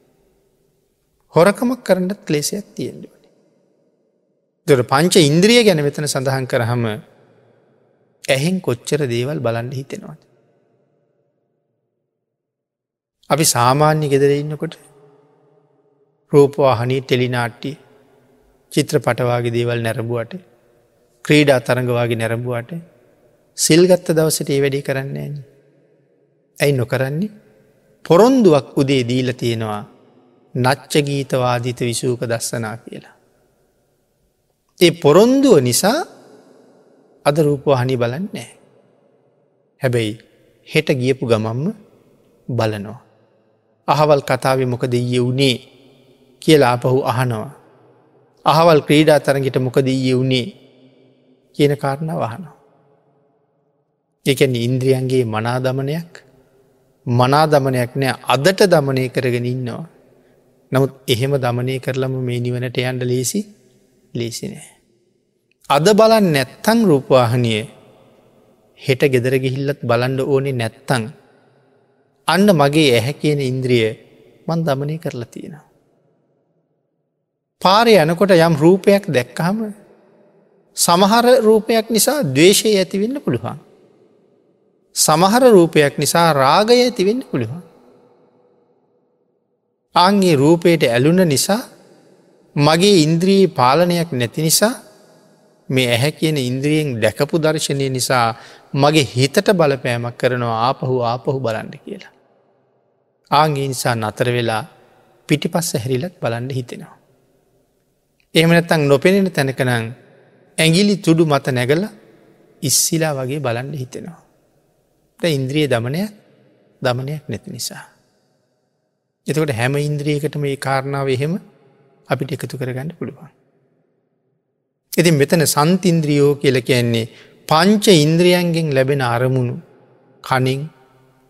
හොරකමක් කරන්නත් ක්ලේසයක් තියෙන්ඩුව. දොර පංච ඉන්ද්‍රිය ගැන වෙතන සඳහන් කරහම ඇහෙන් කොච්චර දේවල් බලන්ඩ හිතෙනවාද. අපි සාමාන්‍ය ගෙදර ඉන්නකොට රූපවාහනී ටෙලිනාට්ටි චිත්‍ර පටවාගේ දේවල් නැරඹුවට ක්‍රීඩා තරඟවාගේ නැරඹුවට සිල්ගත්ත දවසට ඒ වැඩි කරන්නේ න. ඇයි නොකරන්නේ පොරොන්දුවක් උදේ දීල තියෙනවා නච්ච ගීතවාදිත විසූක දස්සනා කියලා. ඒ පොරොන්දුව නිසා අද රූපවාහනි බලන්නේ. හැබැයි හෙට ගියපු ගමම්ම බලනවා. අහවල් කතාව මොක දෙය වුණේ කියලා අපහු අහනවා. අහවල් ක්‍රීඩා තරගට මොක දෙය වුණේ කියන කාරණ වහනවා. එකන ඉන්ද්‍රියන්ගේ මනා දමනයක් මනා දමනයක් නෑ අදට දමනය කරගෙන ඉන්නවා. නමුත් එහෙම දමනය කරලම මේ නිවනට යන්ඩ ලේසි ලේසිනෑ. අද බලන් නැත්තං රූපවාහනිය හෙට ගෙදර ගිහිල්ලත් බලන්ඩ ඕනෙ නැත්තං. අන්න මගේ ඇහැ කියන ඉන්ද්‍රිය මන් දමනය කරලා තියෙනවා. පාරය යනකොට යම් රූපයක් දැක්කහම සමහර රූපයක් නිසා දවේශය ඇතිවෙන්න පුළුවන්. සමහර රූපයක් නිසා රාගය ඇතිවෙන්න පුළුවන්. ආන්ගේ රූපයට ඇලුන නිසා මගේ ඉන්ද්‍රී පාලනයක් නැති නිසා මේ ඇහැ කියන ඉන්ද්‍රියෙන් දැකපු දර්ශනය නිසා මගේ හිතට බලපෑමක් කරනවා ආපහු ආපහු බලන්න කියලා. ආගේ නිසා නතර වෙලා පිටිපස්ස හැරිලත් බලන්න හිතෙනවා. එහෙමනැත්තං නොපෙනෙන තැනකනං ඇගිලි තුඩු මත නැගල ඉස්සිලා වගේ බලන්න හිතෙනවා. ද ඉන්ද්‍රිය දමනයක් දමනයක් නැති නිසා. එතකොට හැම ඉන්ද්‍රියකටම ඒ කාරණාව එහෙම අපිට එකතු කරගන්න පුළුවන්. ඉතින් මෙතන සන්තින්ද්‍රියෝ කියල කියන්නේ පංච ඉන්ද්‍රියන්ගෙන් ලැබෙන අරමුණු කනින්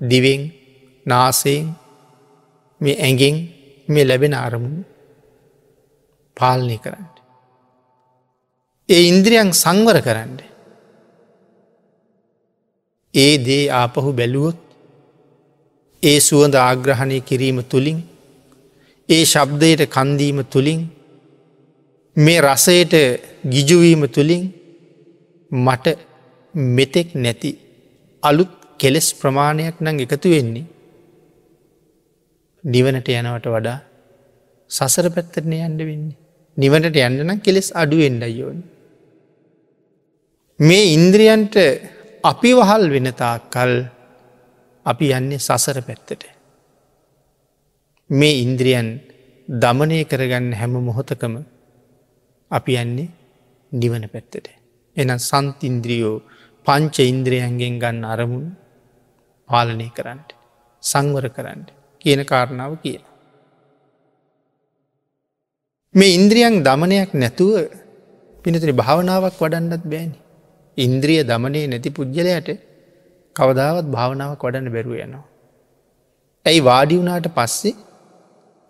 දිවෙන් නාසයෙන් මේ ඇගෙන් මේ ලැබෙන අරමුණු පාලනය කරන්න. ඒ ඉන්ද්‍රියන් සංවර කරන්න. ඒ දේ ආපහු බැලුවොත් ඒ සුවඳ ආග්‍රහණය කිරීම තුළින් ඒ ශබ්දයට කන්දීම තුළින් මේ රසයට ගිජුවීම තුළින් මට මෙතෙක් නැති අලුත් කෙලෙස් ප්‍රමාණයක් නං එකතු වෙන්නේ නිවනට යනවට වඩා සසර පැත්තරනය යන්න වෙන්නේ. නිවනට යන්නන කෙලෙස් අඩුවෙන්ඩ යෝන්. මේ ඉන්ද්‍රියන්ට අපි වහල් වෙනතා කල් අපි යන්නේ සසර පැත්තට. මේ ඉන්ද්‍රියන් දමනය කරගන්න හැම මොහොතකම අපි යන්නේ නිවන පැත්තට. එන සන්තින්ද්‍රියෝ පංච ඉන්ද්‍රියන්ගෙන් ගන්න අරමුණ පාලනය කරන්නට සංවර කරන්න කියන කාරණාව කියන. මේ ඉන්ද්‍රියන් දමනයක් නැතුව පිනතින භාවනාවක් වඩන්නත් බෑනි. ඉන්ද්‍රිය දමනය නැති පුද්ගලයට කවදාවත් භාවනාවක් වඩන්න බැරුව යනවා. ඇයි වාඩි වුණාට පස්සේ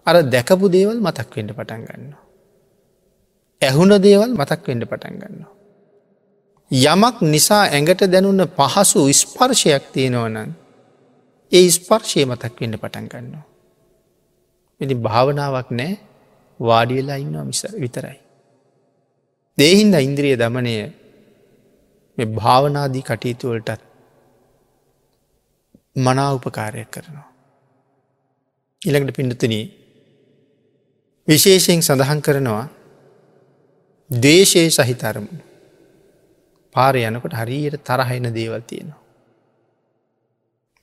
අර දැකපු දේවල් මතක් වෙන්ඩ පටන් ගන්නවා. ඇහුණ දේවල් මතක් වෙන්ඩ පටන් ගන්නවා. යමක් නිසා ඇඟට දැනුන්න පහසු ස්පර්ශයක් තියෙනවනන් ඒ ස්පර්ශය මතක් වෙන්න පටන් ගන්නවා. ඉති භාවනාවක් නෑ වාඩියලා ඉන්නවා මිස විතරයි. දේහින්ද ඉන්ද්‍රිය දමනය මේ භාවනාදී කටයුතුවලටත් මනා උපකාරයක් කරනවා. ඉළඟට පිඩතුන විශේෂයෙන් සඳහන් කරනවා දේශය සහිතරමුණ පාර යනකොට හරියට තරහයින දේවල් තියෙනවා.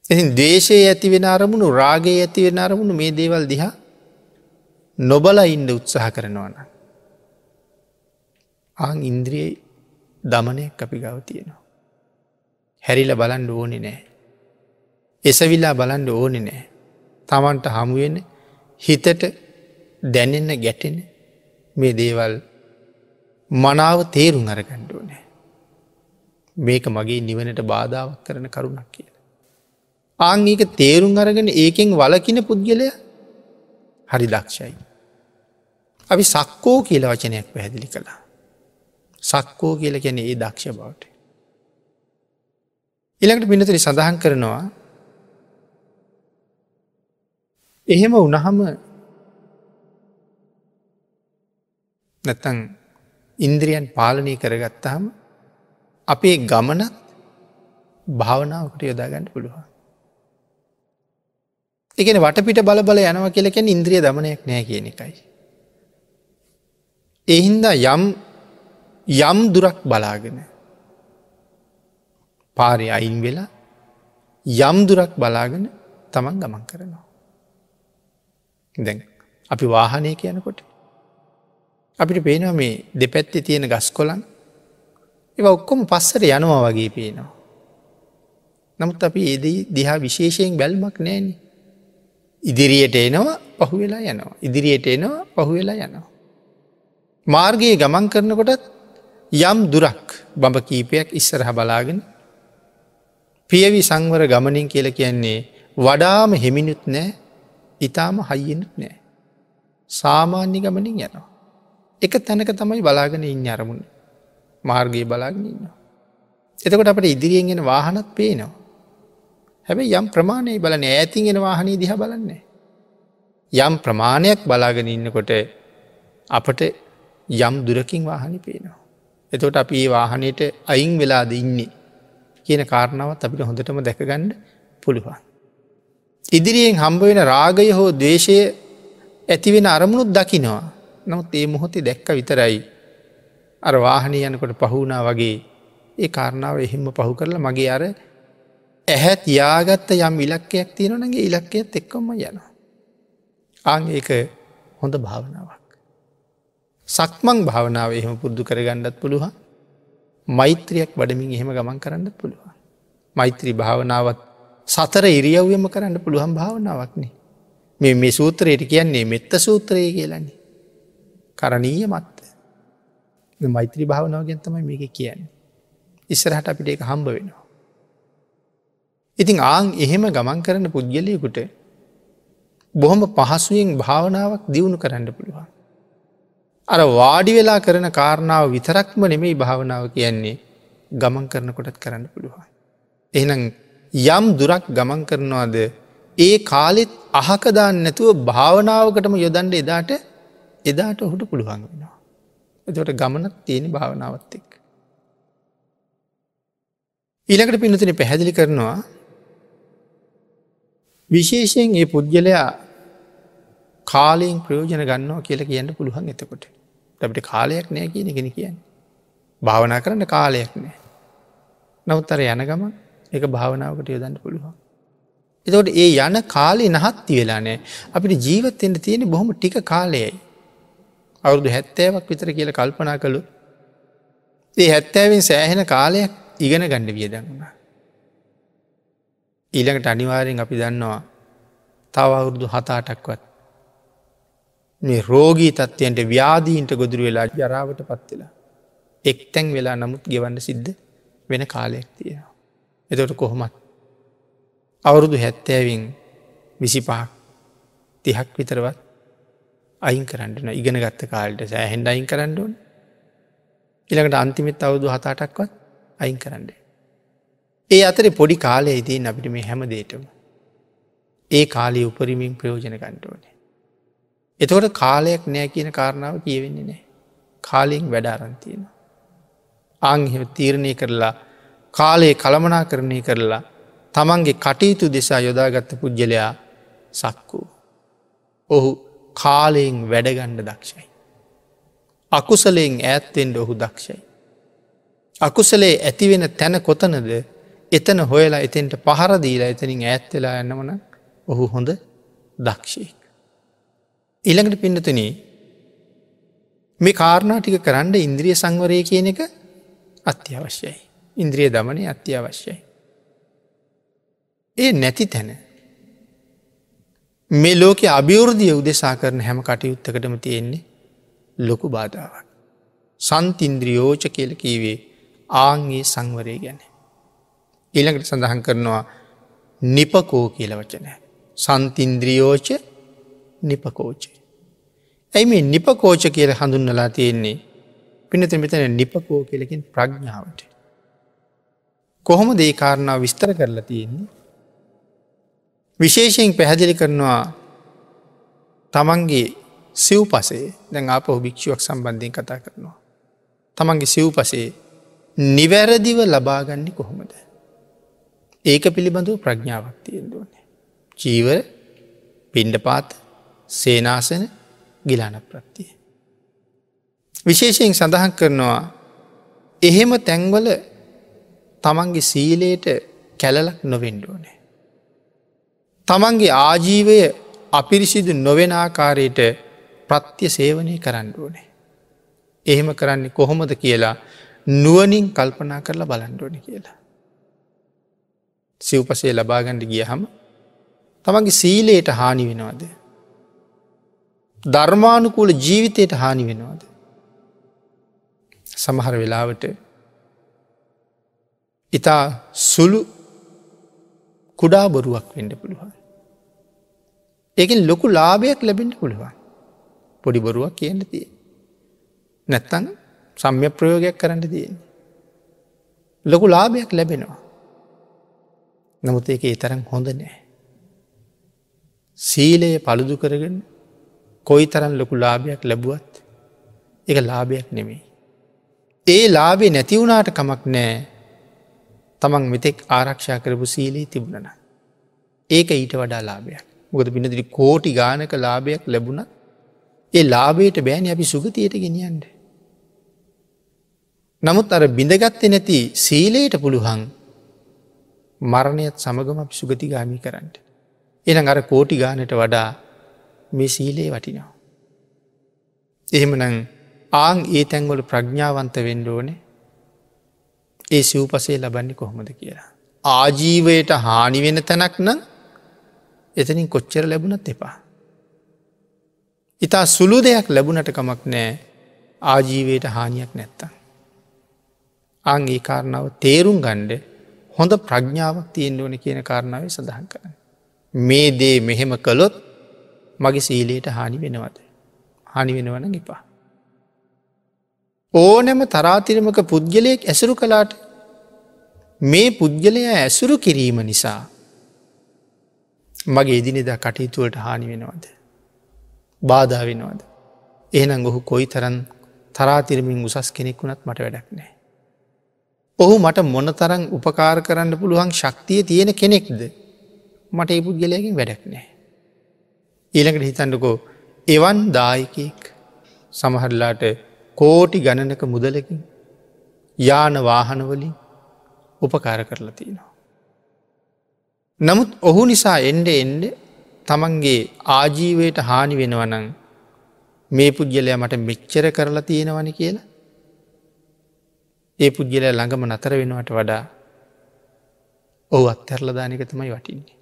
එති දේශය ඇති වෙන අරමුණු රාගේ ඇති වෙන අරමුණු මේ දේවල් දිහා නොබල ඉන්ඩ උත්සාහ කරනවන. ආං ඉන්ද්‍රියයි දමනයක් අපි ගව තියෙනවා. හැරිල බලන්ඩ ඕනෙ නෑ. එසවිල්ලා බලන්ඩ ඕනෙ නෑ. තමන්ට හමුවෙන හිතට දැනෙන්න ගැටෙන මේ දේවල් මනාව තේරුම් අරගණ්ඩුව නෑ. මේක මගේ නිවනට බාධාවක් කරන කරුණක් කිය. ආංගේක තේරුම් අරගෙන ඒකෙන් වලකින පුද්ගලය හරි දක්ෂයි. අපි සක්කෝ කියල වචනයක් පැහැදිලි කළා. සක්කෝ කියල ගැන ඒ දක්ෂ බවට. ඉළඟට පිනතරි සඳහන් කරනවා එහෙම උනහම නැත්තං ඉන්ද්‍රියන් පාලනය කරගත්තාම අපේ ගමනත් භාවනාවකට යොදාගන්න පුළුවන්. එකන වටපිට බල බල යනව කියලකැන ඉන්ද්‍රිය දමනයක් නෑ කියන එකයි. එහින්ද යම් යම් දුරක් බලාගෙන පාරය අයින් වෙලා යම් දුරක් බලාගෙන තමන් ගමන් කරනවා. දැන් අපි වාහනය කියනකොට අපිට පේනවා මේ දෙපැත්ති තියෙන ගස් කොලන් ඒ ඔක්කොම පස්සට යනවා වගේ පේනවා. නමුත් අපි ඒදී දිහා විශේෂයෙන් බැල්මක් නෑන. ඉදිරියට එනවා පහු වෙලා යනවා. ඉදිරියට එනවා පහු වෙලා යනවා. මාර්ගයේ ගමන් කරනකොටත් යම් දුරක් බඹ කීපයක් ඉස්සරහ බලාගෙන පියවි සංවර ගමනින් කියල කියන්නේ වඩාම හෙමිනුත් නෑ ඉතාම හයියෙනුත් නෑ. සාමාන්‍ය ගමනින් යනවා. එක තැනක තමයි බලාගෙන ඉන්න අරමුණ. මාර්ගයේ බලාගෙන ඉන්නවා. එතකොට අපට ඉදිරියෙන්ගෙන වාහනත් පේනවා. හැබැයි යම් ප්‍රමාණය බලන ඇතිගෙන වාහනී දිහ බලන්නේ. යම් ප්‍රමාණයක් බලාගෙන ඉන්නකොට අපට යම් දුරකින් වාහනි පේනවා. එතකොට අපි ඒ වාහනයට අයින් වෙලාද ඉන්නේ කියන කාරණාවත් අපිට හොඳටම දැකගන්න පුළුවන්. ඉදිරියෙන් හම්බවෙන රාගය හෝ දේශය ඇතිවෙන අරමුණුත් දකිනවා. නමුත් ඒ මොහොතේ දැක්ක විතරයි අර වාහනය යනකොට පහුුණා වගේ ඒ කාරණාව එහෙම පහු කරලා මගේ අර ඇහැත් යාගත්ත යම් ඉලක්කයක් තියෙනනගේ ඉලක්කයත් එක්කොම යනවා. ආං ඒක හොඳ භාවනාවක්. සක්මං භාවනාව එහෙම පුද්දු කරගන්නත් පුළුවන් මෛත්‍රයක් වඩමින් එහෙම ගමන් කරන්න පුළුවන්. මෛත්‍රී භාවනාවත් සතර ඉරියව්යම කරන්න පුළුවන් භාවනාවක්නේ. මේ මේ සූත්‍රයට කියන්නේ මෙත්ත සූත්‍රය කියලන්නේ. කරණීය මත්ත. මෛත්‍රී භාවනාව ගැන් තමයි මේක කියන්නේ. ඉස්සරහට අපිට ඒක හම්බ වෙනවා. ඉතින් ආං එහෙම ගමන් කරන්න පුද්ගලයකුට බොහොම පහසුවෙන් භාවනාවක් දියුණු කරන්න පුළුවන්. අර වාඩි වෙලා කරන කාරණාව විතරක්ම නෙමෙයි භාවනාව කියන්නේ ගමන් කරනකොටත් කරන්න පුළුවන්. එහනම් යම් දුරක් ගමන් කරනවාද ඒ කාලෙත් අහකදාන්න නැතුව භාවනාවකටම යොදන්ඩ එදාට එදාට ඔහුට පුළුවන් වෙනවා. එතට ගමනක් තියෙන භාවනාවත් එක්. ඊළඟට පිනතින පැහැදිලි කරනවා විශේෂයෙන් ඒ පුද්ගලයා කාලයෙන් ප්‍රයෝජන ගන්නවා කියලා කියන්න පුළුවන් එතකොට. අපට කාලයක් නෑ කියන ගෙන කියන්න. භාවනා කරන්න කාලයක් නෑ. නවත් අර යන ගම එක භාවනාවකට යොදන්න පුළුවන්. එතකොට ඒ යන කාලේ නහත්ති වෙලා නෑ අපිට ජීවත්තෙන්ට තියෙන බොහොම ටික කාලයයි. අවුරුදු හැත්තෑවක් විතර කියල කල්පනා කළු. ඒ හැත්තෑවෙන් සෑහෙන කාලයක් ඉගෙන ගණ්ඩ වියදන්නා. ඊළඟට අනිවාරයෙන් අපි දන්නවා තව අවුරුදු හතාටක්වත් මේ රෝගී තත්වයන්ට ව්‍යාදීන්ට ගොදුරු වෙලා ජරාවට පත්වෙලා. එක්තැන් වෙලා නමුත් ගෙවන්න සිද්ධ වෙන කාලයක් තියෙනවා. එතොට කොහොමත්. අවුරුදු හැත්තෑවින් විසි පහක් තිහක් විතරවත් අයින් කරන්නන ඉගෙන ගත්ත කාලට සෑහෙන්ඩ අයින් කරන්නඩුවන් ඉළඟට අන්තිමත් අවුදු හතාටක්වත් අයින් කරන්නේ. ඒ අතර පොඩි කාලයේදී අපිට මේ හැම දේටම. ඒ කාලයේ උපරිමින් ප්‍රයෝජන ගණ්ඩෝනේ. එතකොට කාලයක් නෑ කියන කාරණාව කියවෙන්නේ නෑ. කාලයෙන් වැඩාරන්තියෙන. ආංහෙම තීරණය කරලා කාලයේ කළමනා කරණය කරලා තමන්ගේ කටයුතු දෙසා යොදාගත්ත පුද්ගලයා සක්කූ. ඔහු කාලයෙන් වැඩගණ්ඩ දක්ෂයි. අකුසලයෙන් ඈත්තෙන්ට ඔහු දක්ෂයි. අකුසලේ ඇතිවෙන තැන කොතනද එතන හොයලා එතෙන්ට පහරදීලා එතනින් ඈත්වෙලා යන්නවන ඔහු හොඳ දක්ෂයෙක්. ඉළඟට පින්නතුන මේ කාරණා ටික කරන්න ඉන්ද්‍රිය සංවරය කියන එක අත්‍යවශ්‍යයි. ඉන්ද්‍රිය දමනය අත්‍යවශ්‍යයි. ඒ නැති තැන මේ ලෝක අභිවෘධිය උදෙසා කරන හැම කටයුත්තකටම තියෙන්නේ ලොකු බාධාවක්. සන්තින්ද්‍රියෝච කියල කීවේ ආංගේ සංවරය ගැන. ඊළඟට සඳහන් කරනවා නිපකෝ කියල වචන. සන්තින්ද්‍රියෝච නිපකෝච. ඇයි මේ නිපකෝච කියල හඳුන්නලා තියෙන්නේ පිනත මෙතන නිපකෝ කියලකින් ප්‍රඥාවට. කොහොම දේකාරණාව විස්තර කරලා තියෙන්නේ. විශේෂයෙන් පැහැදිලි කරනවා තමන්ගේ සිව් පසේ දැන් ආපහු භික්ෂුවක් සම්බන්ධයෙන් කතා කරනවා. තමන්ගේ සිව් පසේ නිවැරදිව ලබාගන්නේ කොහොමද. ඒක පිළිබඳව ප්‍රඥාවක් තියෙන්දුවනේ. ජීවර පින්ඩ පාත සේනාසන ගිලාන ප්‍රත්තිය. විශේෂයෙන් සඳහන් කරනවා එහෙම තැන්වල තමන්ගේ සීලයට කැලලක් නොවෙන්ඩෝනේ. තමන්ගේ ආජීවය අපිරිසිදු නොවෙන ආකාරයට ප්‍රත්‍ය සේවනය කරන්න ඕනේ. එහෙම කරන්නේ කොහොමද කියලා නුවනින් කල්පනා කරලා බලන්ඩෝනි කියලා. සිව්පසේ ලබාගණඩ ගිය හම තමන්ගේ සීලයට හානි වෙනවාද. ධර්මානුකූල ජීවිතයට හානි වෙනවාද. සමහර වෙලාවට ඉතා සුළු කුඩා බොරුවක් වෙන්ඩ පුළුවන්. ඒකින් ලොකු ලාභයක් ලැබෙන්ට පුළුවන් පොඩි බොරුවක් කියන්න තිය. නැත්තන් සම්ය ප්‍රයෝගයක් කරන්න තියෙන. ලොකු ලාභයක් ලැබෙනවා. නමුත් ඒක ඒ තරම් හොඳ නෑ. සීලය පළුදු කරගෙන කොයි තරන් ලොකු ලාභයක් ලැබුවත් එක ලාභයක් නෙමෙයි. ඒ ලාබේ නැතිවුණට කමක් නෑ තමන් මෙතෙක් ආරක්ෂා කරපු සීලී තිබුණන. ඒක ඊට වඩා ලාභයක් ගොද පිනදිරි කෝටි ගානක ලාභයක් ලැබුණ ඒ ලාබේට බෑන අපි සුගතියට ගෙනියන්ට. නමුත් අර බිඳගත්තෙ නැති සීලයට පුළුවන් මරණයත් සමගම අපි සුගතිගාමි කරන්නට. එන අර කෝටි ගානට වඩා මේ සීලේ වටිනවා. එහෙමනං ආං ඒ තැන්ගොල ප්‍රඥාවන්ත වෙන්ඩෝනේ ඒ සිව්පසේ ලබන්නේ කොහොමද කියලා. ආජීවයට හානි වෙන තැනක් නම් එතනින් කොච්චර ලැබුණත් එපා. ඉතා සුළු දෙයක් ලැබුණට කමක් නෑ ආජීවයට හානියක් නැත්තම්. අංගේ කාරණාව තේරුම් ගණ්ඩ හොඳ ප්‍රඥාවක් තියෙන් ඕන කියන කාරණාව සඳහන් කරන්න. මේ දේ මෙහෙම කළොත් මගේ සීලයට හානි වෙනවද. හනි වෙනවන ගිපා. ඕනෑම තරාතිරමක පුද්ගලයෙක් ඇසුරු කලාට මේ පුද්ගලයා ඇසුරු කිරීම නිසා මගේ එදිනෙදා කටයුතුවලට හානි වෙනවද. බාධා වෙනවද. එහනම් ඔහු කොයි තරන් තරාතිරමින් උසස් කෙනෙක් වුණත් මට වැඩක් නෑ. ඔහු මට මොන තරං උපකාර කරන්න පුළුවන් ශක්තිය තියෙන කෙනෙක්ද මට ඒ පුද්ගලයකින් වැඩක් නෑ. ඊළඟට හිතන්නකෝ එවන් දායකෙක් සමහරලාට කෝටි ගණනක මුදලකින් යාන වාහනවලින් උපකාර කරලා තියෙනවා. නමුත් ඔහු නිසා එන්ඩ එන්ඩ තමන්ගේ ආජීවයට හානි වෙනවනං මේ පුද්ගලයා මට මෙච්චර කරලා තියෙනවන කියලා ඒ පුද්ගලය ළඟම නතර වෙනවට වඩා ඔහු අත්තරලදානක තමයි වටින්නේ.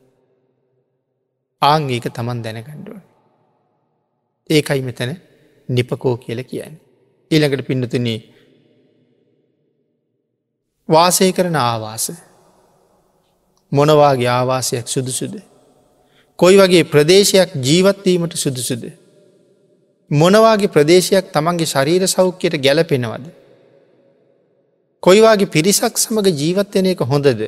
ආංගේක තමන් දැනගණ්ඩුව. ඒකයි මෙතන නිපකෝ කියල කියන්න. ඊළඟට පින්නතුනේ වාසය කරන ආවාස මොනවාගේ ආවාසයක් සුදුසුද. කොයි වගේ ප්‍රදේශයක් ජීවත්වීමට සුදුසුද. මොනවාගේ ප්‍රදේශයක් තමන්ගේ ශරීර සෞඛ්‍යයට ගැලපෙනවද. කොයිවාගේ පිරිසක් සමඟ ජීවත්වයන එක හොඳද.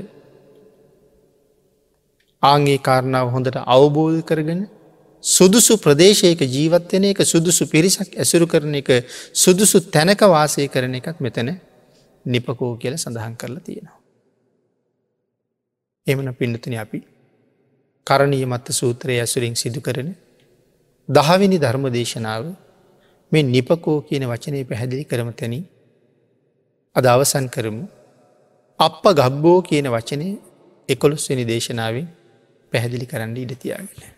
ආගේ කාරණාව හොඳට අවබෝධ කරගෙන සුදුසු ප්‍රදේශයක ජීවත්වයන එක සුදුසු පිරිසක් ඇසුරු කරන එක සුදුසු තැනක වාසය කරන එකක් මෙතන නිපකෝ කියල සඳහන් කරලා තියෙනවා. එමන පින්නතුන අපි කරණීය මත්ත සූත්‍රය ඇසුරින් සිදු කරන දහවිනි ධර්ම දේශනාව මේ නිපකෝ කියන වචනය පැහැදිලි කරම තැනි අද අවසන් කරමු අප ගබ්බෝ කියන වචනය එකොළොස්වනි දේශනාවෙන් පැහැදිලි කරන්න ඉඩතියාගෙන.